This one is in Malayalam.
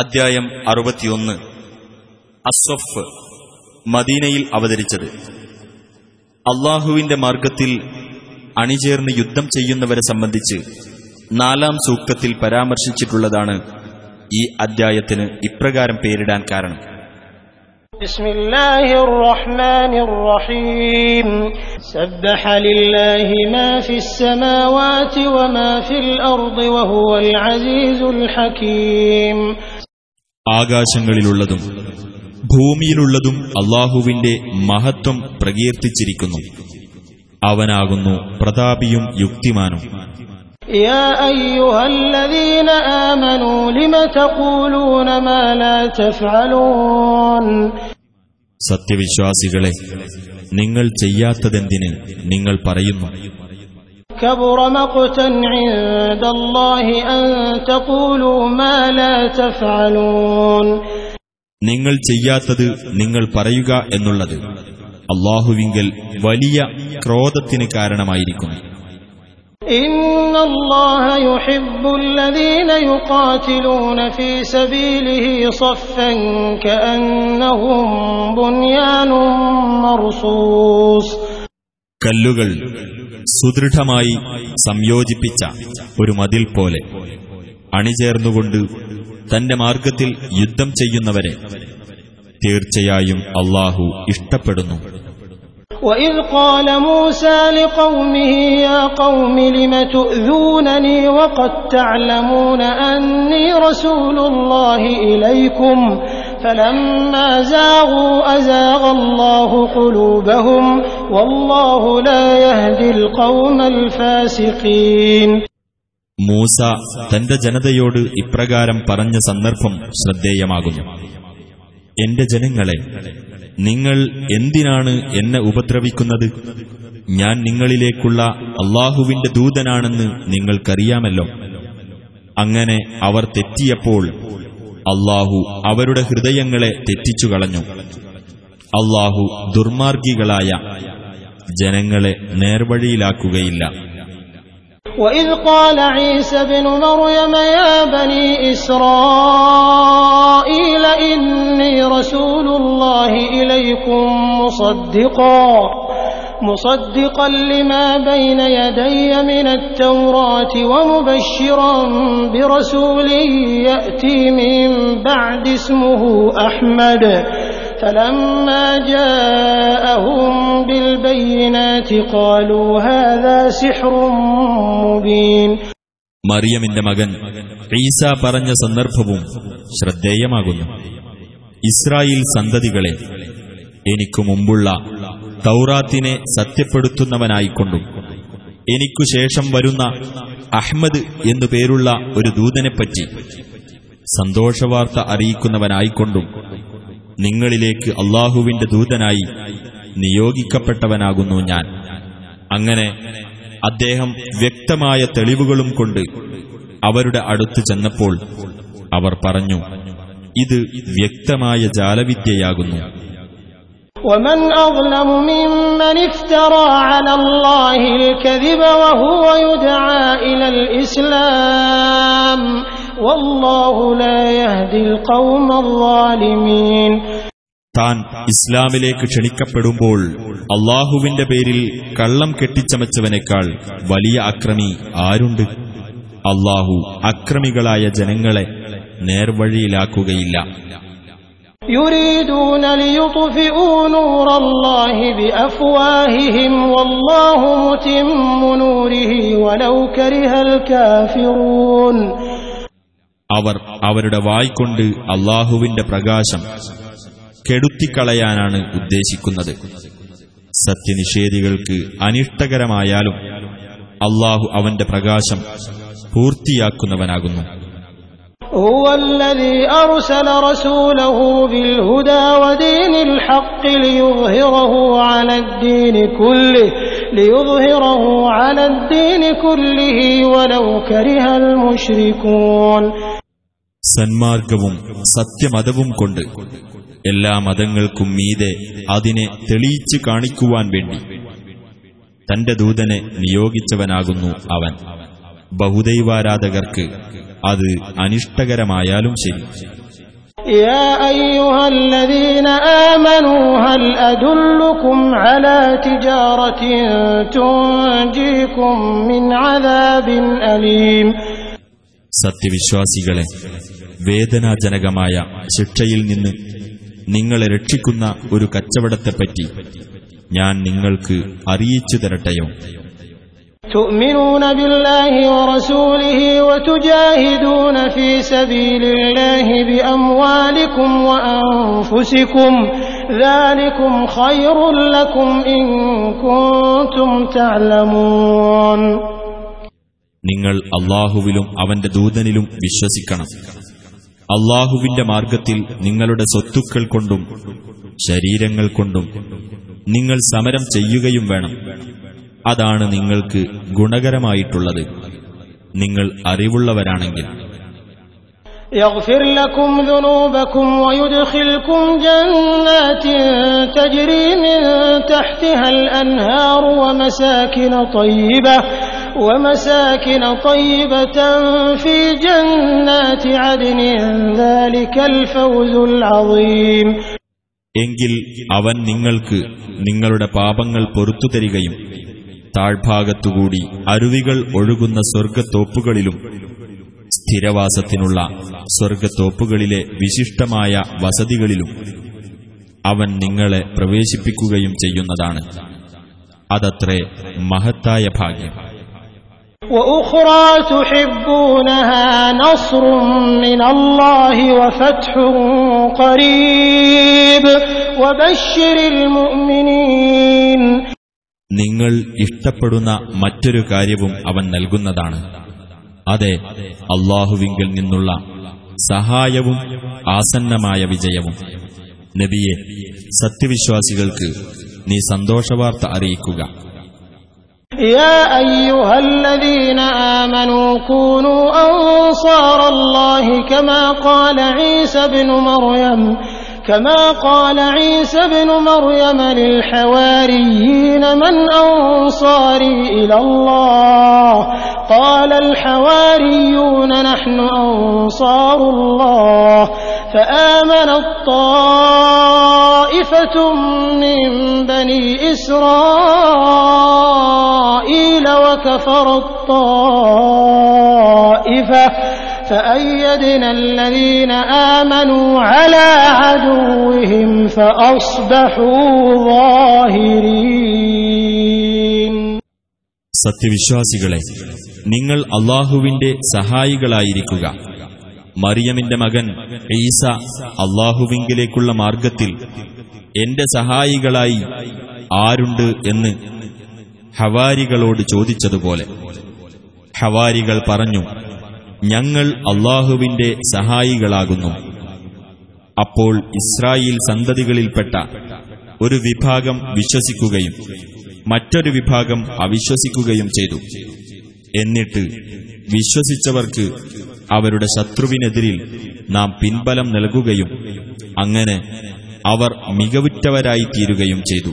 അദ്ധ്യായം അറുപത്തിയൊന്ന് അസ്വഫ് മദീനയിൽ അവതരിച്ചത് അള്ളാഹുവിന്റെ മാർഗത്തിൽ അണിചേർന്ന് യുദ്ധം ചെയ്യുന്നവരെ സംബന്ധിച്ച് നാലാം സൂക്തത്തിൽ പരാമർശിച്ചിട്ടുള്ളതാണ് ഈ അദ്ധ്യായത്തിന് ഇപ്രകാരം പേരിടാൻ കാരണം بسم الله الرحمن الرحيم سبح لله ما في السماوات وما في الأرض وهو العزيز الحكيم ആകാശങ്ങളിലുള്ളതും ഭൂമിയിലുള്ളതും അള്ളാഹുവിന്റെ മഹത്വം പ്രകീർത്തിച്ചിരിക്കുന്നു. അവനാകുന്നു പ്രതാപിയും യുക്തിമാനും. സത്യവിശ്വാസികളെ നിങ്ങൾ ചെയ്യാത്തതെന്തിന് നിങ്ങൾ പറയുന്നു? كبر مقتا عند الله أن تقولوا ما لا تفعلون നിങ്ങൾ ചെയ്യാത്തത് നിങ്ങൾ പറയുക എന്നുള്ളത് അള്ളാഹുവിങ്കൽ വലിയ ക്രോധത്തിന് കാരണമായിരിക്കുന്നു إن الله يحب الذين يقاتلون في سبيله صفا كأنهم بنيان مرصوص കല്ലുകൾ സുദൃഢമായി സംയോജിപ്പിച്ച ഒരു മതിൽ പോലെ അണിചേർന്നുകൊണ്ട് തന്റെ മാർഗത്തിൽ യുദ്ധം ചെയ്യുന്നവരെ തീർച്ചയായും അള്ളാഹു ഇഷ്ടപ്പെടുന്നു وإذ قال موسى لقومه يا قوم لم تؤذونني وقد تعلمون أني رسول الله إليكم فلما زاغوا أزاغ الله قلوبهم والله لا يهدي القوم الفاسقين മൂസ തന്റെ ജനതയോട് ഇപ്രകാരം പറഞ്ഞ സന്ദർഭം ശ്രദ്ധേയമാകുന്നു എന്റെ ജനങ്ങളെ നിങ്ങൾ എന്തിനാണ് എന്നെ ഉപദ്രവിക്കുന്നത് ഞാൻ നിങ്ങളിലേക്കുള്ള അള്ളാഹുവിന്റെ ദൂതനാണെന്ന് നിങ്ങൾക്കറിയാമല്ലോ അങ്ങനെ അവർ തെറ്റിയപ്പോൾ അള്ളാഹു അവരുടെ ഹൃദയങ്ങളെ തെറ്റിച്ചു കളഞ്ഞു അള്ളാഹു ദുർമാർഗികളായ ജനങ്ങളെ നേർവഴിയിലാക്കുകയില്ല وإذ قال عيسى ابن مريم يا بني إسرائيل إني رسول الله إليكم مصدقا مصدقا لما بين يدي من التوراة ومبشرا برسول يأتي من بعد اسمه أحمد فلما جاءهم بالبينات قالوا هذا سحر مبين മറിയമിന്റെ മകൻ ഈസ പറഞ്ഞ സന്ദർഭവും ശ്രദ്ധേയമാകുന്നു ഇസ്രായേൽ സന്തതികളെ എനിക്കു മുമ്പുള്ള തൗറാത്തിനെ സത്യപ്പെടുത്തുന്നവനായിക്കൊണ്ടും. എനിക്കു ശേഷം വരുന്ന അഹ്മദ് എന്നു പേരുള്ള ഒരു ദൂതനെപ്പറ്റി സന്തോഷവാർത്ത അറിയിക്കുന്നവനായിക്കൊണ്ടും നിങ്ങളിലേക്ക് അള്ളാഹുവിന്റെ ദൂതനായി നിയോഗിക്കപ്പെട്ടവനാകുന്നു ഞാൻ. അങ്ങനെ അദ്ദേഹം വ്യക്തമായ തെളിവുകളും കൊണ്ട് അവരുടെ അടുത്ത് ചെന്നപ്പോൾ അവർ പറഞ്ഞു ഇത് വ്യക്തമായ ജാലവിദ്യയാകുന്നു. ومن أظلم ممن افترى على الله الكذب وهو يدعى إلى الإسلام والله لا يهدي القوم الظالمين താൻ ഇസ്ലാമിലേക്ക് ക്ഷണിക്കപ്പെടുമ്പോൾ അള്ളാഹുവിന്റെ പേരിൽ കള്ളം കെട്ടിച്ചമച്ചവനേക്കാൾ വലിയ അക്രമി ആരുണ്ട് അള്ളാഹു അക്രമികളായ ജനങ്ങളെ നേർവഴിയിലാക്കുകയില്ല يريدون ليطفئوا نور الله بأفواههم والله متم نوره ولو كره الكافرون അവർ അവരുടെ വായ്കൊണ്ട് അള്ളാഹുവിന്റെ പ്രകാശം കെടുത്തിക്കളയാനാണ് ഉദ്ദേശിക്കുന്നത് സത്യനിഷേധികൾക്ക് അനിഷ്ടകരമായാലും അള്ളാഹു അവന്റെ പ്രകാശം പൂർത്തിയാക്കുന്നവനാകുന്നു هو الذي أرسل رسوله بالهدى ودين الحق ليظهره على الدين كله ليظهره على الدين كله ولو كره المشركون സന്മാർഗവും സത്യമതവും കൊണ്ട് എല്ലാ മതങ്ങൾക്കും മീതെ അതിനെ തെളിയിച്ചു കാണിക്കുവാൻ വേണ്ടി തന്റെ ദൂതനെ നിയോഗിച്ചവനാകുന്നു അവൻ ബഹുദൈവാരാധകർക്ക് അത് അനിഷ്ടകരമായാലും ശരി يا أيها الذين آمنوا هل أدلكم على تجارة تنجيكم من عذاب أليم സത്യവിശ്വാസികളെ വേദനാജനകമായ ശിക്ഷയിൽ നിന്ന് നിങ്ങളെ രക്ഷിക്കുന്ന ഒരു കച്ചവടത്തെപ്പറ്റി ഞാൻ നിങ്ങൾക്ക് അറിയിച്ചു തരട്ടെയോ تؤمنون بالله ورسوله وتجاهدون في سبيل الله بأموالكم وأنفسكم ذلكم خير لكم إن كنتم تعلمون നിങ്ങൾ അള്ളാഹുവിലും അവന്റെ ദൂതനിലും വിശ്വസിക്കണം അള്ളാഹുവിന്റെ മാർഗത്തിൽ നിങ്ങളുടെ സ്വത്തുക്കൾ കൊണ്ടും ശരീരങ്ങൾ കൊണ്ടും നിങ്ങൾ സമരം ചെയ്യുകയും വേണം അതാണ് നിങ്ങൾക്ക് ഗുണകരമായിട്ടുള്ളത് നിങ്ങൾ അറിവുള്ളവരാണെങ്കിൽ يغفر لكم ذنوبكم ويدخلكم جنات تجري من تحتها الأنهار ومساكن طيبة ومساكن طيبة في جنات عدن ذلك الفوز العظيم എങ്കിൽ അവൻ നിങ്ങൾക്ക് നിങ്ങളുടെ പാപങ്ങൾ പൊറത്തു തരികയും താഴ്ഭാഗത്തുകൂടി അരുവികൾ ഒഴുകുന്ന സ്വർഗത്തോപ്പുകളിലും സ്ഥിരവാസത്തിനുള്ള സ്വർഗത്തോപ്പുകളിലെ വിശിഷ്ടമായ വസതികളിലും അവൻ നിങ്ങളെ പ്രവേശിപ്പിക്കുകയും ചെയ്യുന്നതാണ്. അതത്രേ മഹത്തായ ഭാഗ്യം. നിങ്ങൾ ഇഷ്ടപ്പെടുന്ന മറ്റൊരു കാര്യവും അവൻ നൽകുന്നതാണ് അതെ അള്ളാഹുവിങ്കിൽ നിന്നുള്ള സഹായവും ആസന്നമായ വിജയവും നബിയെ സത്യവിശ്വാസികൾക്ക് നീ സന്തോഷവാർത്ത അറിയിക്കുക يا أيها الذين آمنوا كونوا أنصار الله كما قال عيسى بن مريم كما قال عيسى بن مريم للحواريين من أنصاري إلى الله. قال الحواريون نحن أنصار الله. فآمنت طائفة من بني إسرائيل وكفرت طائفة فأيدنا الذين آمنوا على عدوهم فأصبحوا ظاهرين സത്യവിശ്വാസികളെ നിങ്ങൾ അള്ളാഹുവിന്റെ സഹായികളായിരിക്കുക മറിയമിന്റെ മകൻ ഈസ അള്ളാഹുവിങ്കിലേക്കുള്ള മാർഗത്തിൽ എന്റെ സഹായികളായി ആരുണ്ട് എന്ന് ഹവാരികളോട് ചോദിച്ചതുപോലെ ഹവാരികൾ പറഞ്ഞു ഞങ്ങൾ അള്ളാഹുവിന്റെ സഹായികളാകുന്നു. അപ്പോൾ ഇസ്രായേൽ സന്തതികളിൽപ്പെട്ട ഒരു വിഭാഗം വിശ്വസിക്കുകയും മറ്റൊരു വിഭാഗം അവിശ്വസിക്കുകയും ചെയ്തു. എന്നിട്ട് വിശ്വസിച്ചവർക്ക് അവരുടെ ശത്രുവിനെതിരിൽ നാം പിൻബലം നൽകുകയും അങ്ങനെ അവർ മികവുറ്റവരായിത്തീരുകയും ചെയ്തു.